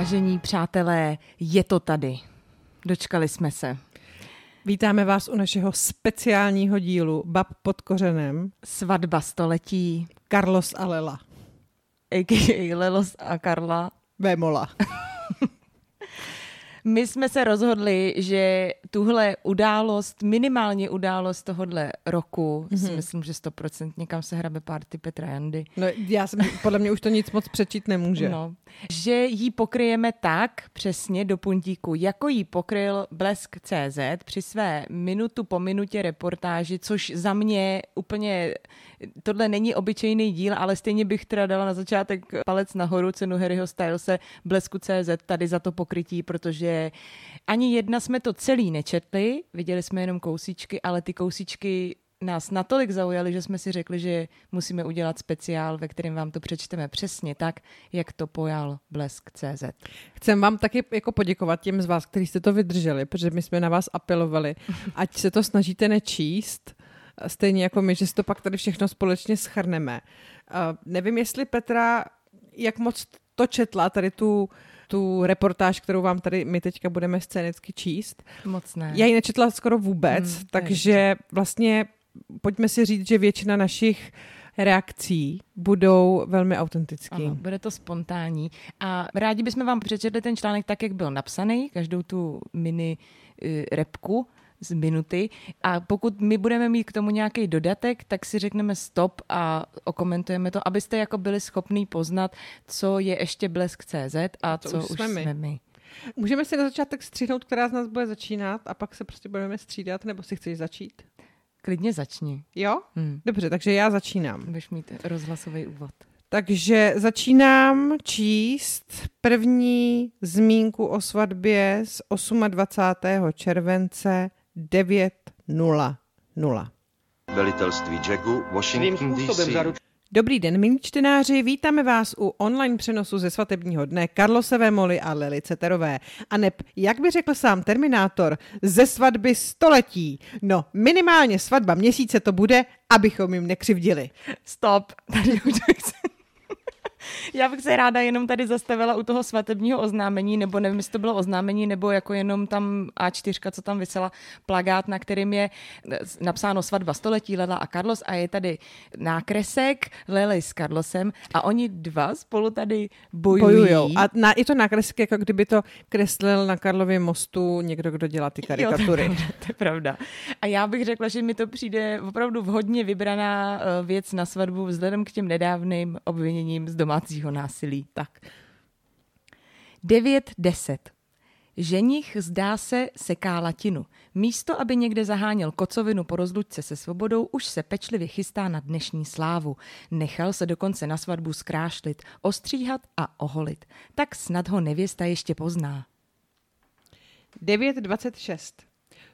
Vážení přátelé, je to tady. Dočkali jsme se. Vítáme vás u našeho speciálního dílu Bab pod kořenem. Svatba století. Carlos a Lela. A.k.a. Lelos a Karla. Vémola. My jsme se rozhodli, že tuhle událost, minimálně událost tohohle roku, mm-hmm. si myslím, že 100% někam se hrabe party Petra Jandy. No, já jsem, podle mě už to nic moc přečít nemůže. No, že ji pokryjeme tak přesně do puntíku, jako ji pokryl Blesk CZ při své minutu po minutě reportáži, což za mě úplně, tohle není obyčejný díl, ale stejně bych teda dala na začátek palec nahoru cenu Harryho Stylese Blesku CZ tady za to pokrytí, protože ani jedna jsme to celý nečetli, viděli jsme jenom kousíčky, ale ty kousíčky nás natolik zaujaly, že jsme si řekli, že musíme udělat speciál, ve kterém vám to přečteme přesně tak, jak to pojal Blesk CZ. Chcem vám taky jako poděkovat těm z vás, kteří jste to vydrželi, protože my jsme na vás apelovali, ať se to snažíte nečíst, stejně jako my, že si to pak tady všechno společně schrneme. Uh, nevím, jestli Petra, jak moc to četla, tady tu tu reportáž, kterou vám tady my teďka budeme scénicky číst. Moc ne. Já ji nečetla skoro vůbec, hmm, takže vlastně pojďme si říct, že většina našich reakcí budou velmi autentický. Ano, bude to spontánní. A rádi bychom vám přečetli ten článek tak, jak byl napsaný, každou tu mini uh, repku, z minuty a pokud my budeme mít k tomu nějaký dodatek, tak si řekneme stop a okomentujeme to, abyste jako byli schopní poznat, co je ještě Blesk.cz a co, co už jsme my. Jsme my. Můžeme si na začátek stříhnout, která z nás bude začínat a pak se prostě budeme střídat, nebo si chceš začít? Klidně začni. Jo? Hmm. Dobře, takže já začínám. Budeš mít rozhlasový úvod. Takže začínám číst první zmínku o svatbě z 28. července 9.00. Velitelství Jacku, Washington DC. Dobrý den, milí čtenáři, vítáme vás u online přenosu ze svatebního dne Karlose Vémoly a Lely Ceterové. A neb, jak by řekl sám Terminátor, ze svatby století. No, minimálně svatba měsíce to bude, abychom jim nekřivdili. Stop, tady už já bych se ráda jenom tady zastavila u toho svatebního oznámení, nebo nevím, jestli to bylo oznámení, nebo jako jenom tam A4, co tam vysela, plagát, na kterým je eh, napsáno svatba století Lela a Carlos a je tady nákresek Lely s Carlosem a oni dva spolu tady bojují. Bojujou. A na, je to nákresek, jako kdyby to kreslil na Karlově mostu někdo, kdo dělá ty karikatury. Jo, to, je pravda, to je pravda. A já bych řekla, že mi to přijde opravdu vhodně vybraná eh, věc na svatbu vzhledem k těm nedávným obviněním z domácího násilí. Tak. 9.10. Ženich zdá se seká latinu. Místo, aby někde zaháněl kocovinu po rozlučce se svobodou, už se pečlivě chystá na dnešní slávu. Nechal se dokonce na svatbu skrášlit, ostříhat a oholit. Tak snad ho nevěsta ještě pozná. 9.26.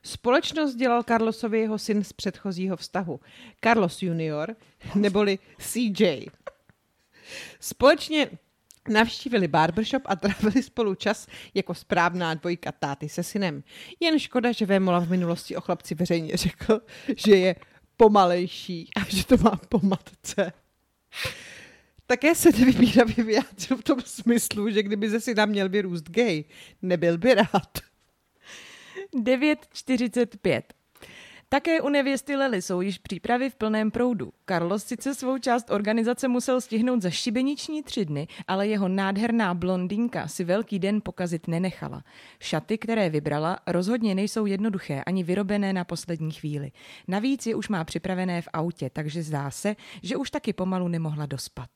Společnost dělal Carlosovi jeho syn z předchozího vztahu. Carlos junior, neboli CJ. Společně Navštívili barbershop a trávili spolu čas jako správná dvojka táty se synem. Jen škoda, že Vémola v minulosti o chlapci veřejně řekl, že je pomalejší a že to má po matce. Také se nevybíravě vyjádřil v tom smyslu, že kdyby ze syna měl vyrůst gay, nebyl by rád. 9.45. Také u nevěsty Lely jsou již přípravy v plném proudu. Carlos sice svou část organizace musel stihnout za šibeniční tři dny, ale jeho nádherná blondýnka si velký den pokazit nenechala. Šaty, které vybrala, rozhodně nejsou jednoduché ani vyrobené na poslední chvíli. Navíc je už má připravené v autě, takže zdá se, že už taky pomalu nemohla dospat.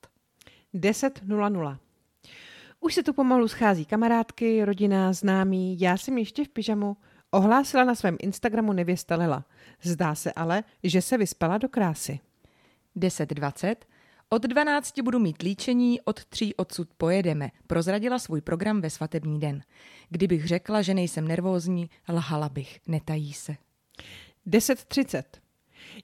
10.00 už se tu pomalu schází kamarádky, rodina, známí, já jsem ještě v pyžamu. Ohlásila na svém Instagramu nevěsta Lela. Zdá se ale, že se vyspala do krásy. 10.20. Od 12 budu mít líčení, od 3 odsud pojedeme. Prozradila svůj program ve svatební den. Kdybych řekla, že nejsem nervózní, lhala bych, netají se. 10.30.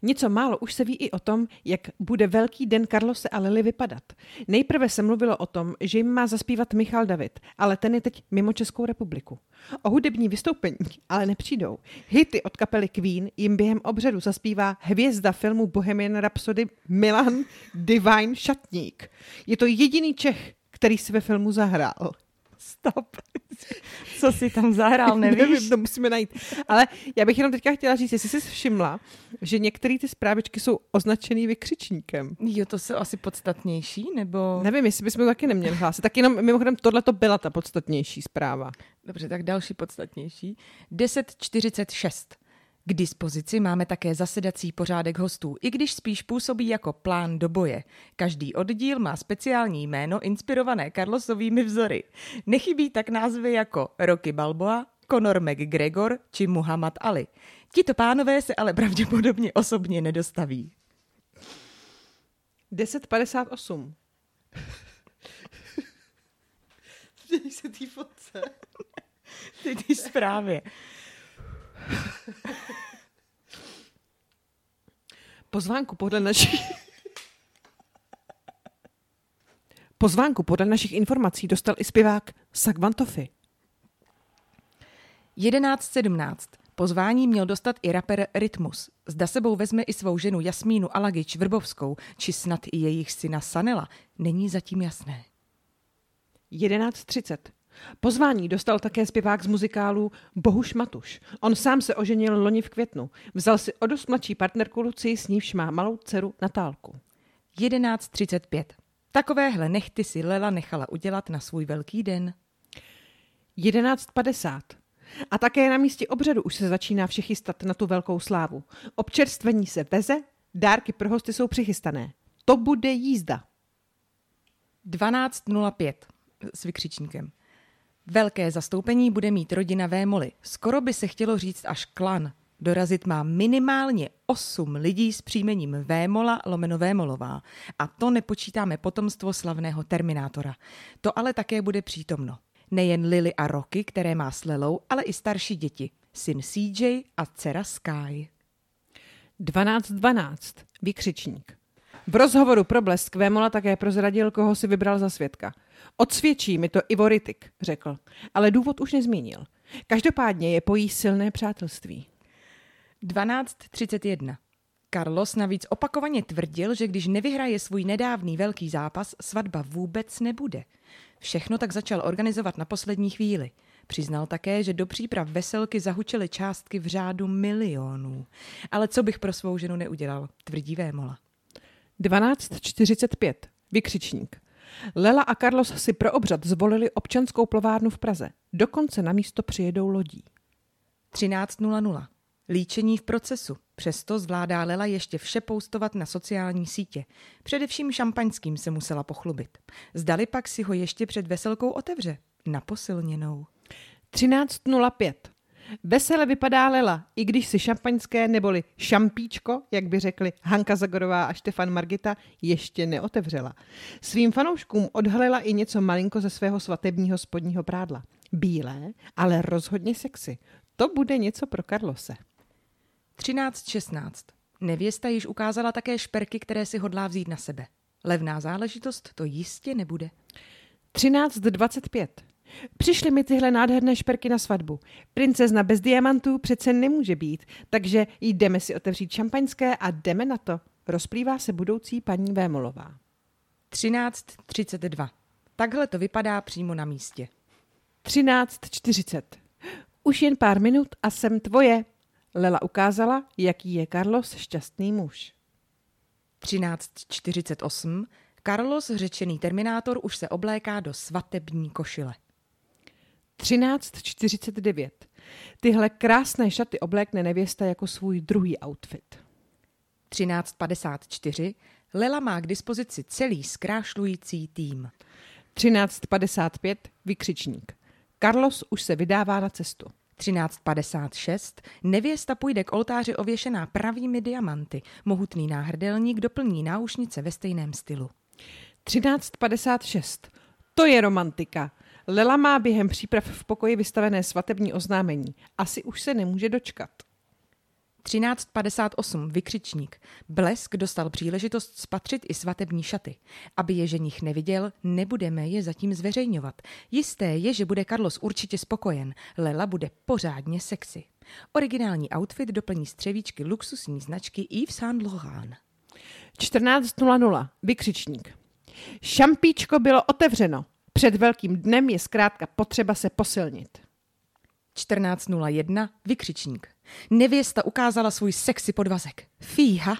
Něco málo už se ví i o tom, jak bude velký den Karlose a Lily vypadat. Nejprve se mluvilo o tom, že jim má zaspívat Michal David, ale ten je teď mimo Českou republiku. O hudební vystoupení ale nepřijdou. Hity od kapely Queen jim během obřadu zaspívá hvězda filmu Bohemian Rhapsody Milan Divine Šatník. Je to jediný Čech, který si ve filmu zahrál. Stop. Co si tam zahrál, nevíš? Nevím, to musíme najít. Ale já bych jenom teďka chtěla říct, jestli jsi všimla, že některé ty zprávičky jsou označený vykřičníkem. Jo, to jsou asi podstatnější, nebo... Nevím, jestli bychom to taky neměli hlásit. Tak jenom mimochodem tohle to byla ta podstatnější zpráva. Dobře, tak další podstatnější. 1046. K dispozici máme také zasedací pořádek hostů, i když spíš působí jako plán do boje. Každý oddíl má speciální jméno inspirované Carlosovými vzory. Nechybí tak názvy jako Rocky Balboa, Conor McGregor či Muhammad Ali. Tito pánové se ale pravděpodobně osobně nedostaví. 1058. Děj se tý fotce. Ty, ty zprávě. Pozvánku podle našich... Pozvánku podle našich informací dostal i zpěvák Sagvantofy. 11.17. Pozvání měl dostat i rapper Rytmus. Zda sebou vezme i svou ženu Jasmínu Alagič Vrbovskou, či snad i jejich syna Sanela, není zatím jasné. 11.30. Pozvání dostal také zpěvák z muzikálu Bohuš Matuš. On sám se oženil loni v květnu. Vzal si o dost mladší partnerku Luci, s níž má malou dceru Natálku. 11.35. Takovéhle nechty si Lela nechala udělat na svůj velký den. 11.50. A také na místě obřadu už se začíná vše chystat na tu velkou slávu. Občerstvení se veze, dárky pro hosty jsou přichystané. To bude jízda. 12.05 s vykřičníkem. Velké zastoupení bude mít rodina Vémoli. Skoro by se chtělo říct až klan. Dorazit má minimálně 8 lidí s příjmením Vémola lomeno Vémolová. A to nepočítáme potomstvo slavného Terminátora. To ale také bude přítomno. Nejen Lily a Rocky, které má s Lelou, ale i starší děti. Syn CJ a dcera Sky. 12.12. Vykřičník. V rozhovoru pro Blesk Vémola také prozradil, koho si vybral za svědka. Odsvědčí mi to Ivo Ritik, řekl, ale důvod už nezmínil. Každopádně je pojí silné přátelství. 12.31. Carlos navíc opakovaně tvrdil, že když nevyhraje svůj nedávný velký zápas, svatba vůbec nebude. Všechno tak začal organizovat na poslední chvíli. Přiznal také, že do příprav veselky zahučily částky v řádu milionů. Ale co bych pro svou ženu neudělal, tvrdí Vémola. 12.45. Vykřičník. Lela a Carlos si pro obřad zvolili občanskou plovárnu v Praze. Dokonce na místo přijedou lodí. 13.00. Líčení v procesu. Přesto zvládá Lela ještě vše poustovat na sociální sítě. Především šampaňským se musela pochlubit. Zdali pak si ho ještě před veselkou otevře. Na posilněnou. 13.05. Vesele vypadá Lela, i když si šampaňské neboli šampíčko, jak by řekli Hanka Zagorová a Štefan Margita, ještě neotevřela. Svým fanouškům odhalila i něco malinko ze svého svatebního spodního prádla. Bílé, ale rozhodně sexy. To bude něco pro Karlose. 13.16. Nevěsta již ukázala také šperky, které si hodlá vzít na sebe. Levná záležitost to jistě nebude. 13.25. Přišly mi tyhle nádherné šperky na svatbu. Princezna bez diamantů přece nemůže být, takže jdeme si otevřít šampaňské a jdeme na to. Rozplývá se budoucí paní Vémolová. 13.32. Takhle to vypadá přímo na místě. 13.40. Už jen pár minut a jsem tvoje. Lela ukázala, jaký je Carlos šťastný muž. 13.48. Carlos, řečený Terminátor, už se obléká do svatební košile. 13.49. Tyhle krásné šaty oblékne nevěsta jako svůj druhý outfit. 13.54. Lela má k dispozici celý zkrášlující tým. 13.55. Vykřičník. Carlos už se vydává na cestu. 13.56. Nevěsta půjde k oltáři ověšená pravými diamanty. Mohutný náhrdelník doplní náušnice ve stejném stylu. 13.56. To je romantika. Lela má během příprav v pokoji vystavené svatební oznámení. Asi už se nemůže dočkat. 13.58. Vykřičník. Blesk dostal příležitost spatřit i svatební šaty. Aby je ženich neviděl, nebudeme je zatím zveřejňovat. Jisté je, že bude Carlos určitě spokojen. Lela bude pořádně sexy. Originální outfit doplní střevíčky luxusní značky Yves Saint Laurent. 14.00. Vykřičník. Šampíčko bylo otevřeno. Před velkým dnem je zkrátka potřeba se posilnit. 14.01. Vykřičník. Nevěsta ukázala svůj sexy podvazek. Fíha!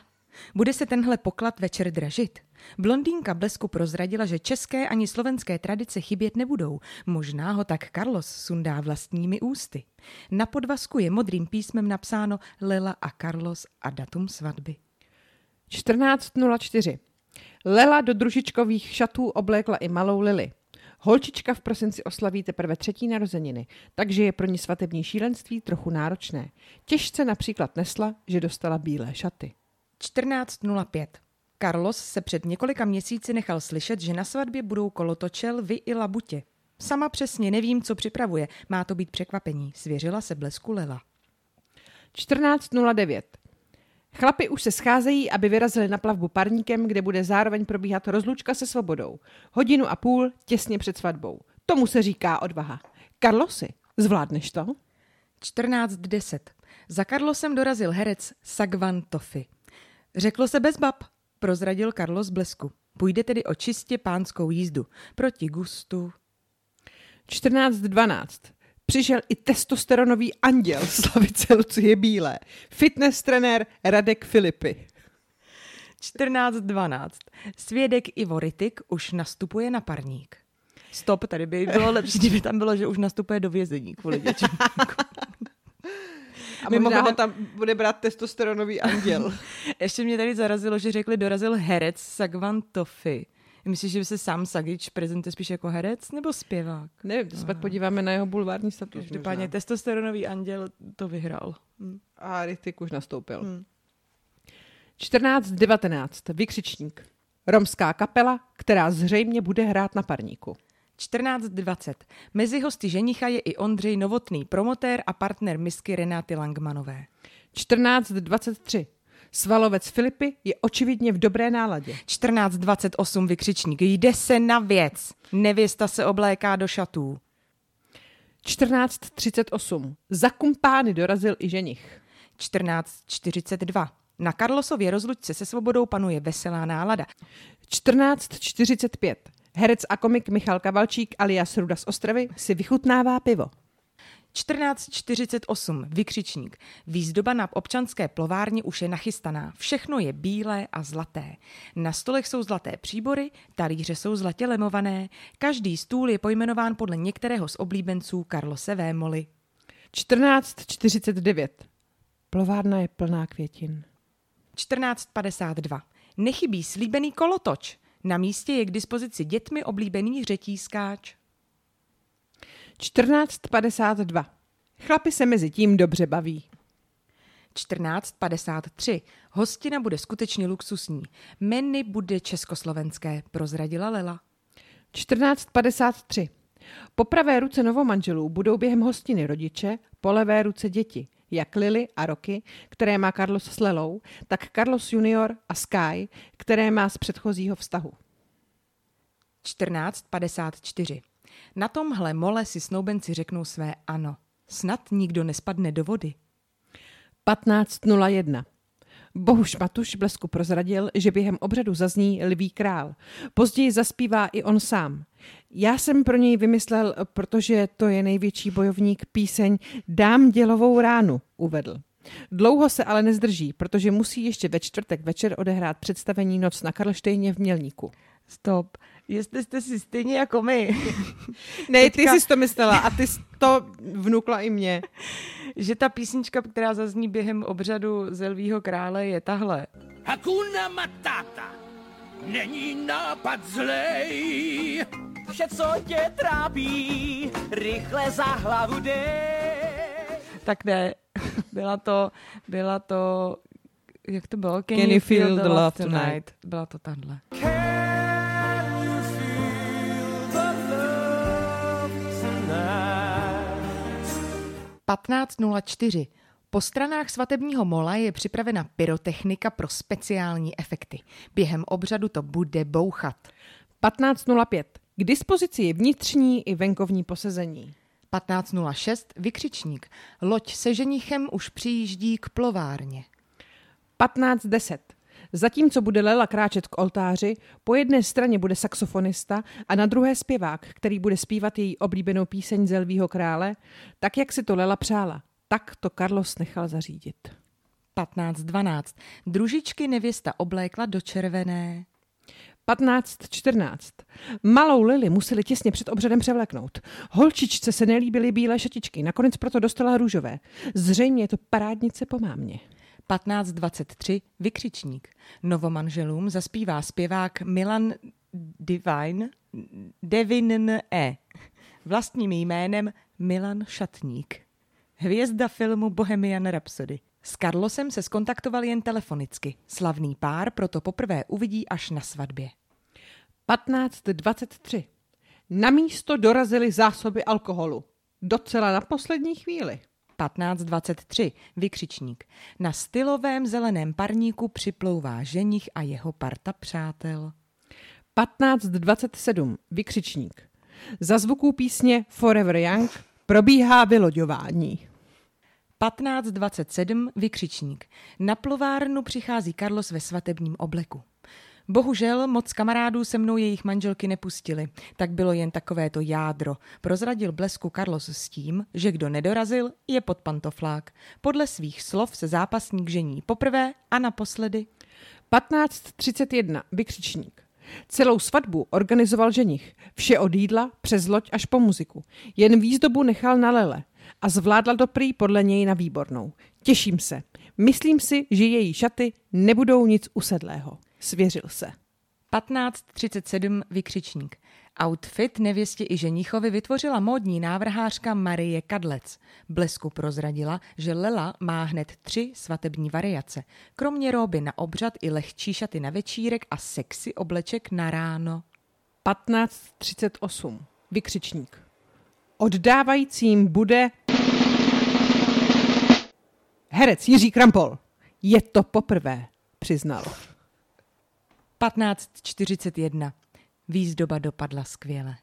Bude se tenhle poklad večer dražit? Blondýnka blesku prozradila, že české ani slovenské tradice chybět nebudou. Možná ho tak Carlos sundá vlastními ústy. Na podvazku je modrým písmem napsáno Lela a Carlos a datum svatby. 14.04. Lela do družičkových šatů oblékla i malou Lily. Holčička v prosinci oslaví teprve třetí narozeniny, takže je pro ní svatební šílenství trochu náročné. Těžce například nesla, že dostala bílé šaty. 14.05. Carlos se před několika měsíci nechal slyšet, že na svatbě budou kolotočel vy i labutě. Sama přesně nevím, co připravuje. Má to být překvapení, svěřila se blesku Lela. 14.09. Chlapi už se scházejí, aby vyrazili na plavbu parníkem, kde bude zároveň probíhat rozlučka se svobodou. Hodinu a půl těsně před svatbou. Tomu se říká odvaha. Karlosi, zvládneš to? 14.10. Za Carlosem dorazil herec Sagvan Tofi. Řeklo se bez bab, prozradil Carlos Blesku. Půjde tedy o čistě pánskou jízdu. Proti gustu. 14.12. Přišel i testosteronový anděl Slavice Lucie Bílé. Fitness trenér Radek Filipy. 14.12. Svědek Ivo Ritik už nastupuje na parník. Stop, tady by bylo lepší, kdyby tam bylo, že už nastupuje do vězení kvůli. A možná ho tam bude brát testosteronový anděl. Ještě mě tady zarazilo, že řekli, dorazil herec Sagvan Tofi. Myslíš, že by se sám Sagič prezentuje spíš jako herec nebo zpěvák? Nevím, to se pak podíváme na jeho bulvární status. Každopádně testosteronový anděl to vyhrál. Hm. A Rytik už nastoupil. Hm. 14.19. Vykřičník. Romská kapela, která zřejmě bude hrát na parníku. 14.20. Mezi hosty ženicha je i Ondřej Novotný, promotér a partner misky Renáty Langmanové. 14.23. Svalovec Filipy je očividně v dobré náladě. 14.28 vykřičník. Jde se na věc. Nevěsta se obléká do šatů. 14.38. Za kumpány dorazil i ženich. 14.42. Na Karlosově rozlučce se svobodou panuje veselá nálada. 14.45. Herec a komik Michal Kavalčík alias Ruda z Ostravy si vychutnává pivo. 1448, vykřičník. Výzdoba na občanské plovárně už je nachystaná. Všechno je bílé a zlaté. Na stolech jsou zlaté příbory, talíře jsou zlatě lemované. Každý stůl je pojmenován podle některého z oblíbenců Karlose Vémoly. 1449. Plovárna je plná květin. 1452. Nechybí slíbený kolotoč. Na místě je k dispozici dětmi oblíbený řetískáč. 14.52. Chlapi se mezi tím dobře baví. 14.53. Hostina bude skutečně luxusní. Meny bude československé, prozradila Lela. 14.53. Po pravé ruce novomanželů budou během hostiny rodiče, po levé ruce děti, jak Lily a Roky, které má Carlos s Lelou, tak Carlos Junior a Sky, které má z předchozího vztahu. 14.54. Na tomhle mole si snoubenci řeknou své ano. Snad nikdo nespadne do vody. 15.01. Bohuš Matuš blesku prozradil, že během obřadu zazní Lví král. Později zaspívá i on sám. Já jsem pro něj vymyslel, protože to je největší bojovník píseň Dám dělovou ránu, uvedl. Dlouho se ale nezdrží, protože musí ještě ve čtvrtek večer odehrát představení Noc na Karlštejně v Mělníku. Stop jestli jste si stejně jako my. ne, Teďka... ty jsi to myslela a ty jsi to vnukla i mě. že ta písnička, která zazní během obřadu Zelvího krále, je tahle. Hakuna Matata, není nápad zlej. Vše, co tě trápí, rychle za hlavu dej. Tak ne, byla to, byla to, jak to bylo? Can, Can you feel, feel the love tonight? tonight? Byla to tahle. 15.04. Po stranách svatebního mola je připravena pyrotechnika pro speciální efekty. Během obřadu to bude bouchat. 15.05. K dispozici je vnitřní i venkovní posezení. 15.06. Vykřičník. Loď se ženichem už přijíždí k plovárně. 15.10. Zatímco bude Lela kráčet k oltáři, po jedné straně bude saxofonista a na druhé zpěvák, který bude zpívat její oblíbenou píseň Zelvího krále, tak jak si to Lela přála. Tak to Carlos nechal zařídit. 15.12. Družičky nevěsta oblékla do červené. 15.14. Malou Lily museli těsně před obřadem převléknout. Holčičce se nelíbily bílé šatičky, nakonec proto dostala růžové. Zřejmě je to parádnice po mámě. 15.23. Vykřičník. Novomanželům zaspívá zpěvák Milan Divine, Devin E. Vlastním jménem Milan Šatník. Hvězda filmu Bohemian Rhapsody. S Carlosem se skontaktoval jen telefonicky. Slavný pár proto poprvé uvidí až na svatbě. 15.23. Na místo dorazily zásoby alkoholu. Docela na poslední chvíli. 15.23. Vykřičník. Na stylovém zeleném parníku připlouvá ženich a jeho parta přátel. 15.27. Vykřičník. Za zvuků písně Forever Young probíhá vyloďování. 15.27. Vykřičník. Na plovárnu přichází Carlos ve svatebním obleku. Bohužel moc kamarádů se mnou jejich manželky nepustili, tak bylo jen takovéto jádro. Prozradil blesku Carlos s tím, že kdo nedorazil, je pod pantoflák. Podle svých slov se zápasník žení poprvé a naposledy. 15.31. Vykřičník. Celou svatbu organizoval ženich. Vše od jídla přes loď až po muziku. Jen výzdobu nechal na lele a zvládla to prý podle něj na výbornou. Těším se. Myslím si, že její šaty nebudou nic usedlého. Svěřil se. 15.37 vykřičník. Outfit nevěstě i ženichovi vytvořila módní návrhářka Marie Kadlec. Blesku prozradila, že Lela má hned tři svatební variace. Kromě róby na obřad i lehčí šaty na večírek a sexy obleček na ráno. 15.38 Vykřičník. Oddávajícím bude herec Jiří Krampol. Je to poprvé, přiznal. 15.41. Výzdoba dopadla skvěle.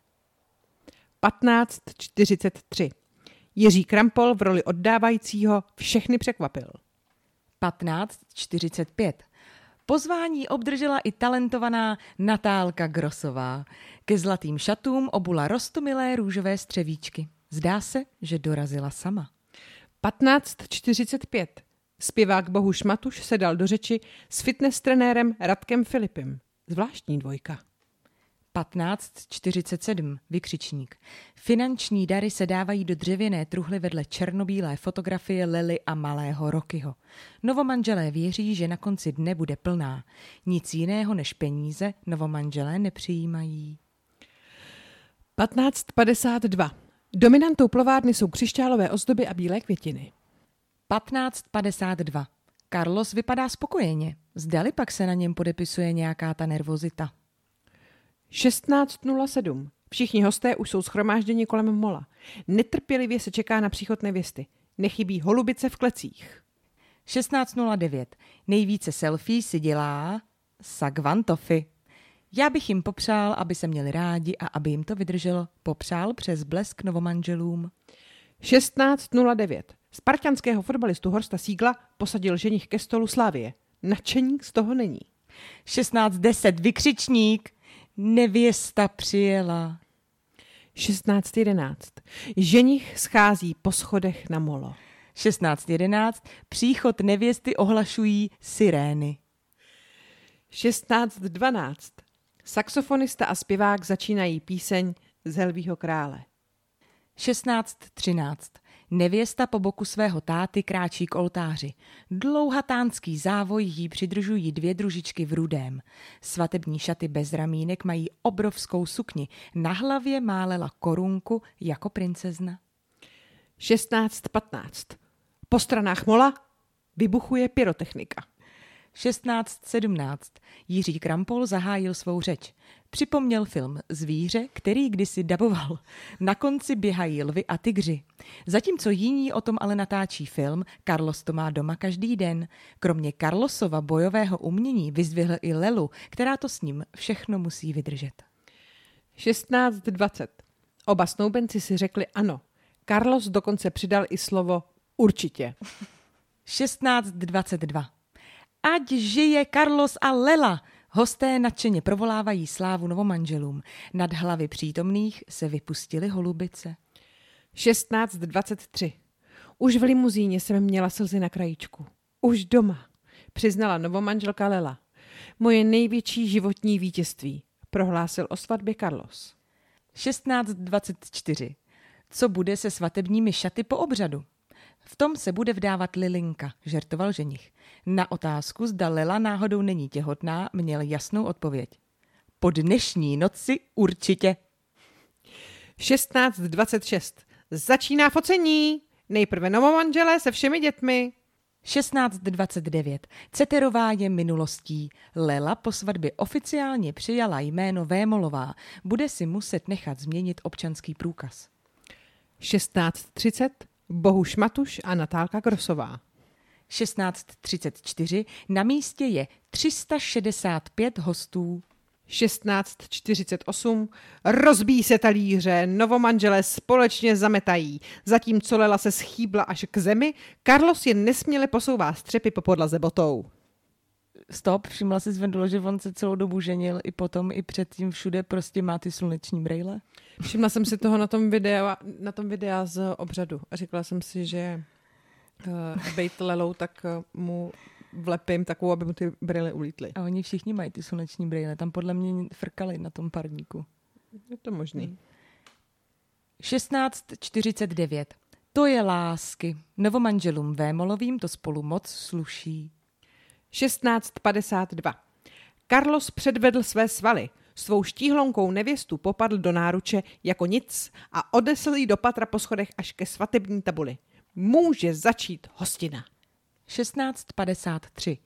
15.43. Jiří Krampol v roli oddávajícího všechny překvapil. 15.45. Pozvání obdržela i talentovaná Natálka Grosová. Ke zlatým šatům obula rostomilé růžové střevíčky. Zdá se, že dorazila sama. 15.45. Zpěvák Bohuš Matuš se dal do řeči s fitness trenérem Radkem Filipem. Zvláštní dvojka. 1547, vykřičník. Finanční dary se dávají do dřevěné truhly vedle černobílé fotografie Lily a malého Rokyho. Novomanželé věří, že na konci dne bude plná. Nic jiného než peníze novomanželé nepřijímají. 1552. Dominantou plovárny jsou křišťálové ozdoby a bílé květiny. 1552. Carlos vypadá spokojeně. Zdali pak se na něm podepisuje nějaká ta nervozita. 16.07. Všichni hosté už jsou schromážděni kolem mola. Netrpělivě se čeká na příchod nevěsty. Nechybí holubice v klecích. 16.09. Nejvíce selfie si dělá Sagvantofy. Já bych jim popřál, aby se měli rádi a aby jim to vydrželo. Popřál přes blesk novomanželům. 16.09. Spartanského fotbalistu Horsta Sígla posadil ženich ke stolu Slávie. Načeník z toho není. 16.10. Vykřičník. Nevěsta přijela. 16.11. Ženich schází po schodech na molo. 16.11. Příchod nevěsty ohlašují sirény. 16.12. Saxofonista a zpěvák začínají píseň z Helvího krále. 16.13. Nevěsta po boku svého táty kráčí k oltáři. Dlouhatánský závoj jí přidržují dvě družičky v rudém. Svatební šaty bez ramínek mají obrovskou sukni. Na hlavě málela korunku jako princezna. 16.15. Po stranách mola vybuchuje pyrotechnika. 16.17. Jiří Krampol zahájil svou řeč. Připomněl film Zvíře, který kdysi daboval. Na konci běhají lvy a tygři. Zatímco jiní o tom ale natáčí film, Carlos to má doma každý den. Kromě Carlosova bojového umění vyzvihl i Lelu, která to s ním všechno musí vydržet. 16.20. Oba snoubenci si řekli ano. Carlos dokonce přidal i slovo určitě. 16.22. Ať žije Carlos a Lela! Hosté nadšeně provolávají slávu novomanželům. Nad hlavy přítomných se vypustily holubice. 16.23. Už v limuzíně jsem měla slzy na krajíčku. Už doma, přiznala novomanželka Lela. Moje největší životní vítězství, prohlásil o svatbě Carlos. 16.24. Co bude se svatebními šaty po obřadu? V tom se bude vdávat Lilinka, žertoval ženich. Na otázku, zda Lela náhodou není těhotná, měl jasnou odpověď. Po dnešní noci určitě. 16.26. Začíná focení. Nejprve novomanželé se všemi dětmi. 16.29. Ceterová je minulostí. Lela po svatbě oficiálně přijala jméno Vémolová. Bude si muset nechat změnit občanský průkaz. 16.30. Bohuš Matuš a Natálka Grosová. 16.34. Na místě je 365 hostů. 16.48. Rozbíjí se talíře, novomanželé společně zametají. Zatímco Lela se schýbla až k zemi, Carlos je nesměle posouvá střepy po podlaze botou. Stop, všimla si Zvendula, že on se celou dobu ženil i potom, i předtím všude prostě má ty sluneční brejle? Všimla jsem si toho na tom videu, na tom videa z obřadu a říkala jsem si, že uh, bejt Lelou, tak uh, mu vlepím takovou, aby mu ty brýle ulítly. A oni všichni mají ty sluneční brýle. Tam podle mě frkali na tom parníku. Je to možný. Hmm. 16.49. To je lásky. Novomanželům Vémolovým to spolu moc sluší. 16.52. Carlos předvedl své svaly. Svou štíhlonkou nevěstu popadl do náruče jako nic a odesl ji do patra po schodech až ke svatební tabuli. Může začít hostina. 1653.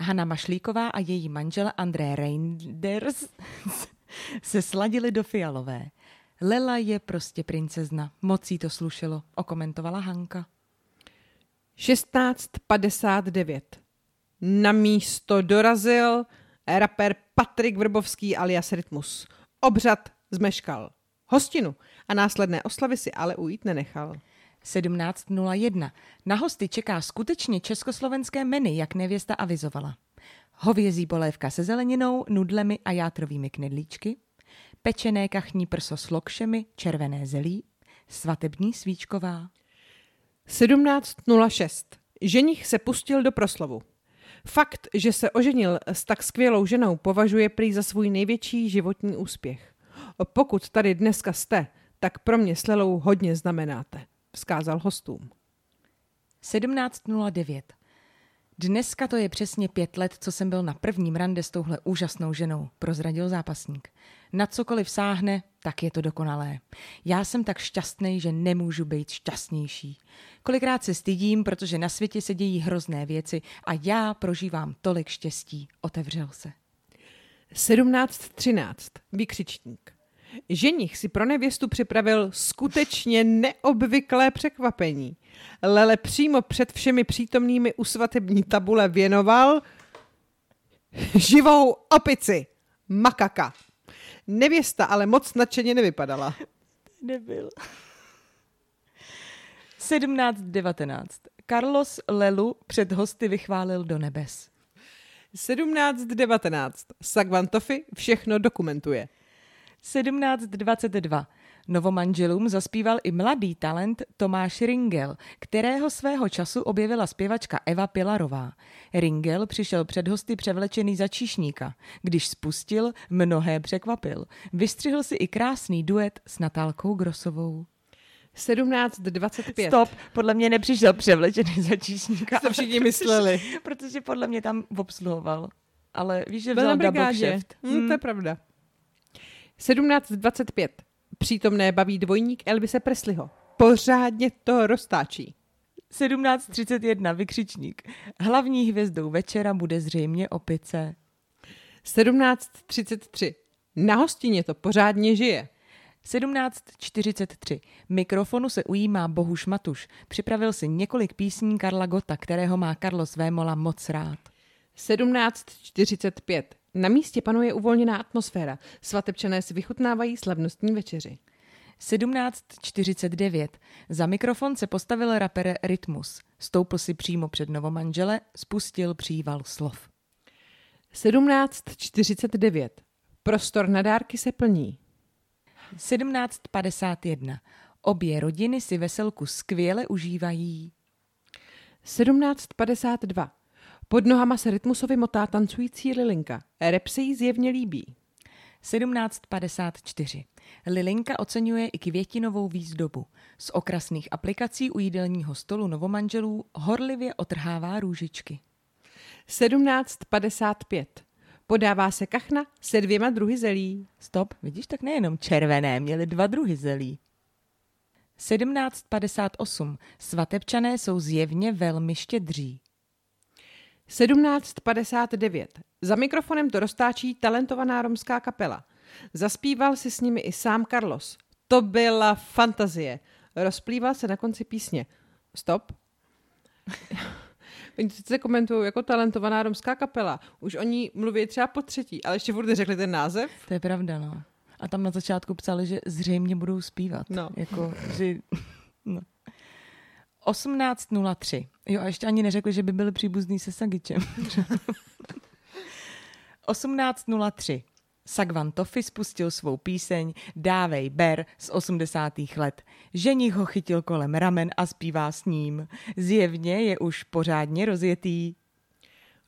Hanna Mašlíková a její manžel André Reinders se sladili do fialové. Lela je prostě princezna, moc jí to slušelo, okomentovala Hanka. 1659. Na místo dorazil rapper Patrik Vrbovský alias Rytmus. Obřad zmeškal hostinu a následné oslavy si ale ujít nenechal. 17.01. Na hosty čeká skutečně československé menu, jak nevěsta avizovala. Hovězí polévka se zeleninou, nudlemi a játrovými knedlíčky, pečené kachní prso s lokšemi, červené zelí, svatební svíčková. 17.06. Ženich se pustil do proslovu. Fakt, že se oženil s tak skvělou ženou, považuje prý za svůj největší životní úspěch. Pokud tady dneska jste, tak pro mě s Lelou hodně znamenáte vzkázal hostům. 17.09. Dneska to je přesně pět let, co jsem byl na prvním rande s touhle úžasnou ženou, prozradil zápasník. Na cokoliv sáhne, tak je to dokonalé. Já jsem tak šťastný, že nemůžu být šťastnější. Kolikrát se stydím, protože na světě se dějí hrozné věci a já prožívám tolik štěstí, otevřel se. 17.13. Vykřičník. Ženich si pro nevěstu připravil skutečně neobvyklé překvapení. Lele přímo před všemi přítomnými u svatební tabule věnoval živou opici, makaka. Nevěsta ale moc nadšeně nevypadala. Nebyl. 17.19. Carlos Lelu před hosty vychválil do nebes. 17.19. Sagvantofi všechno dokumentuje. 1722. Novomanželům zaspíval i mladý talent Tomáš Ringel, kterého svého času objevila zpěvačka Eva Pilarová. Ringel přišel před hosty převlečený za číšníka. Když spustil, mnohé překvapil. Vystřihl si i krásný duet s Natálkou Grosovou. 17.25. Stop, podle mě nepřišel převlečený za číšníka. To všichni mysleli. Protože podle mě tam obsluhoval. Ale víš, že vzal double shift. Hmm, to je hmm. pravda. 17.25. Přítomné baví dvojník Elvise Presleyho. Pořádně to roztáčí. 17.31. Vykřičník. Hlavní hvězdou večera bude zřejmě opice. 17.33. Na hostině to pořádně žije. 17.43. Mikrofonu se ujímá Bohuš Matuš. Připravil si několik písní Karla Gota, kterého má Carlos Vémola moc rád. 17.45. Na místě panuje uvolněná atmosféra. Svatebčané si vychutnávají slavnostní večeři. 17.49. Za mikrofon se postavil rapper Rytmus. Stoupl si přímo před novomanžele, spustil příval slov. 17.49. Prostor na dárky se plní. 17.51. Obě rodiny si veselku skvěle užívají. 17.52. Pod nohama se rytmusovi motá tancující Lilinka. Rep se jí zjevně líbí. 1754. Lilinka oceňuje i květinovou výzdobu. Z okrasných aplikací u jídelního stolu novomanželů horlivě otrhává růžičky. 17.55. Podává se kachna se dvěma druhy zelí. Stop, vidíš, tak nejenom červené, měly dva druhy zelí. 1758. Svatebčané jsou zjevně velmi štědří. 17.59. Za mikrofonem to roztáčí talentovaná romská kapela. Zaspíval si s nimi i sám Carlos. To byla fantazie. Rozplýval se na konci písně. Stop. Oni sice komentují jako talentovaná romská kapela. Už oni mluví třeba po třetí, ale ještě furt řekli ten název. To je pravda, no. A tam na začátku psali, že zřejmě budou zpívat. No. Jako, že, no. 18.03. Jo, a ještě ani neřekli, že by byli příbuzní se Sagičem. 18.03. Sagvan Toffy spustil svou píseň Dávej ber z 80. let. Ženich ho chytil kolem ramen a zpívá s ním. Zjevně je už pořádně rozjetý.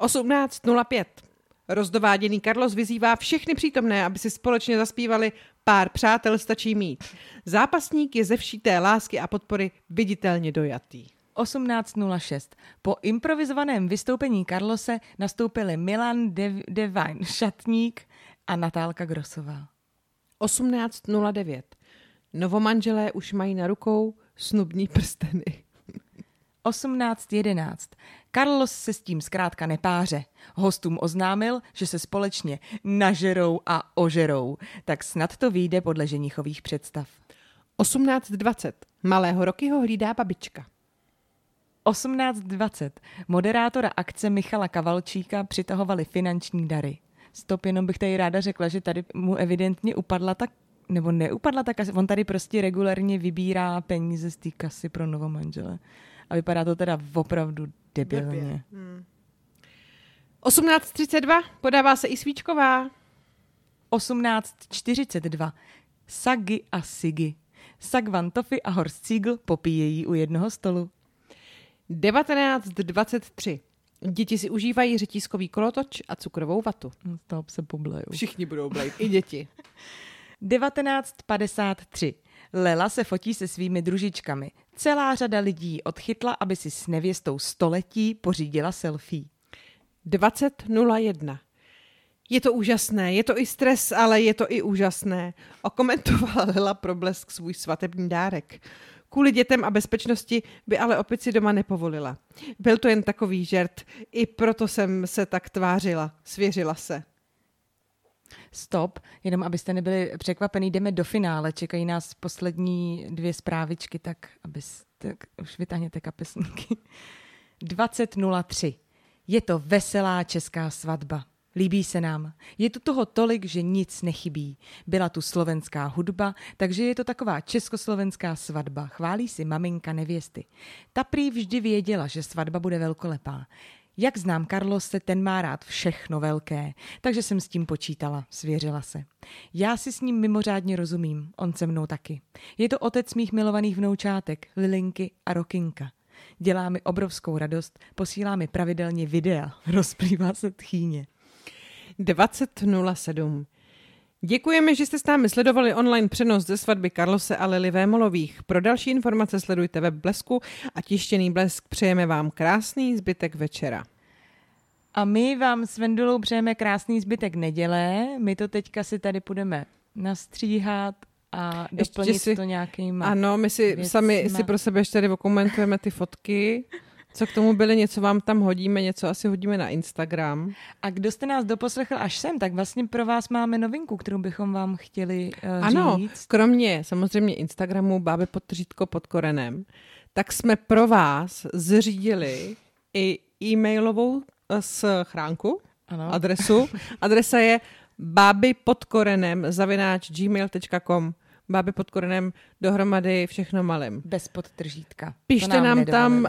18.05. Rozdováděný Carlos vyzývá všechny přítomné, aby si společně zaspívali Pár přátel stačí mít. Zápasník je ze vší té lásky a podpory viditelně dojatý. 18.06. Po improvizovaném vystoupení Carlose nastoupili Milan Dev- Devine Šatník a Natálka Grosová. 18.09. Novomanželé už mají na rukou snubní prsteny. 18.11. Carlos se s tím zkrátka nepáře. Hostům oznámil, že se společně nažerou a ožerou. Tak snad to vyjde podle ženichových představ. 18.20. Malého Rokyho hlídá babička. 18.20. Moderátora akce Michala Kavalčíka přitahovali finanční dary. Stop, jenom bych tady ráda řekla, že tady mu evidentně upadla tak nebo neupadla ta kasa, on tady prostě regulárně vybírá peníze z té kasy pro novomanžele. A vypadá to teda opravdu debilně. Hmm. 18.32. Podává se i svíčková. 18.42. Sagi a Sigi. Sagvan Toffy a Horst Siegel popíjejí u jednoho stolu. 19.23. Děti si užívají řetízkový kolotoč a cukrovou vatu. No, Z toho se poblejou. Všichni budou blejt, i děti. 1953. Lela se fotí se svými družičkami. Celá řada lidí odchytla, aby si s nevěstou století pořídila selfie. 20.01. Je to úžasné, je to i stres, ale je to i úžasné. Okomentovala Lela Problesk svůj svatební dárek. Kvůli dětem a bezpečnosti by ale opici doma nepovolila. Byl to jen takový žert, i proto jsem se tak tvářila, svěřila se. Stop, jenom abyste nebyli překvapený, jdeme do finále, čekají nás poslední dvě zprávičky, tak abyste, už vytáhněte kapesníky. 20.03. Je to veselá česká svatba. Líbí se nám. Je tu toho tolik, že nic nechybí. Byla tu slovenská hudba, takže je to taková československá svatba. Chválí si maminka nevěsty. Ta prý vždy věděla, že svatba bude velkolepá. Jak znám Carlose, ten má rád všechno velké, takže jsem s tím počítala, svěřila se. Já si s ním mimořádně rozumím, on se mnou taky. Je to otec mých milovaných vnoučátek, Lilinky a Rokinka. Dělá mi obrovskou radost, posílá mi pravidelně videa, rozplývá se tchýně. 20.07. Děkujeme, že jste s námi sledovali online přenos ze svatby Karlose a Lily Vémolových. Pro další informace sledujte web Blesku a tištěný Blesk přejeme vám krásný zbytek večera. A my vám s Vendulou přejeme krásný zbytek neděle. My to teďka si tady budeme nastříhat a Ještě doplnit si- to nějakým Ano, my si věcma. sami si pro sebe ještě tady okomentujeme ty fotky. Co k tomu byly, něco vám tam hodíme, něco asi hodíme na Instagram. A kdo jste nás doposlechl až sem, tak vlastně pro vás máme novinku, kterou bychom vám chtěli uh, Ano, říct. kromě samozřejmě Instagramu Báby podtržítko pod korenem, tak jsme pro vás zřídili i e-mailovou eh, schránku, Ano. adresu. Adresa je báby pod korenem zavináč gmail.com Báby pod korenem dohromady všechno malým. Bez podtržítka. Pište To nám, tam, uh,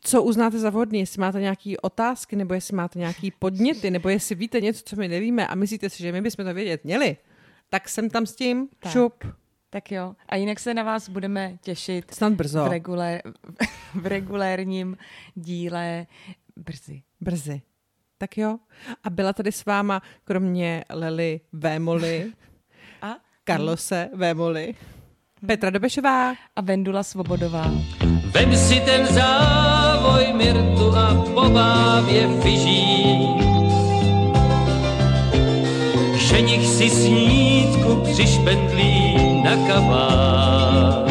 co uznáte za vhodný, jestli máte nějaké otázky, nebo jestli máte nějaké podněty, nebo jestli víte něco, co my nevíme a myslíte si, že my bychom to vědět měli, tak jsem tam s tím, Tak. šup, Tak jo. A jinak se na vás budeme těšit snad brzo, v, regulér, v regulérním díle brzy. brzy. Tak jo. A byla tady s váma, kromě Lely Vémoli, Karlose Vémoli, Petra Dobešová, a Vendula Svobodová. Vem si ten závoj Mirtu a pobávě fyží. Ženich si snídku přišpendlí na kabát.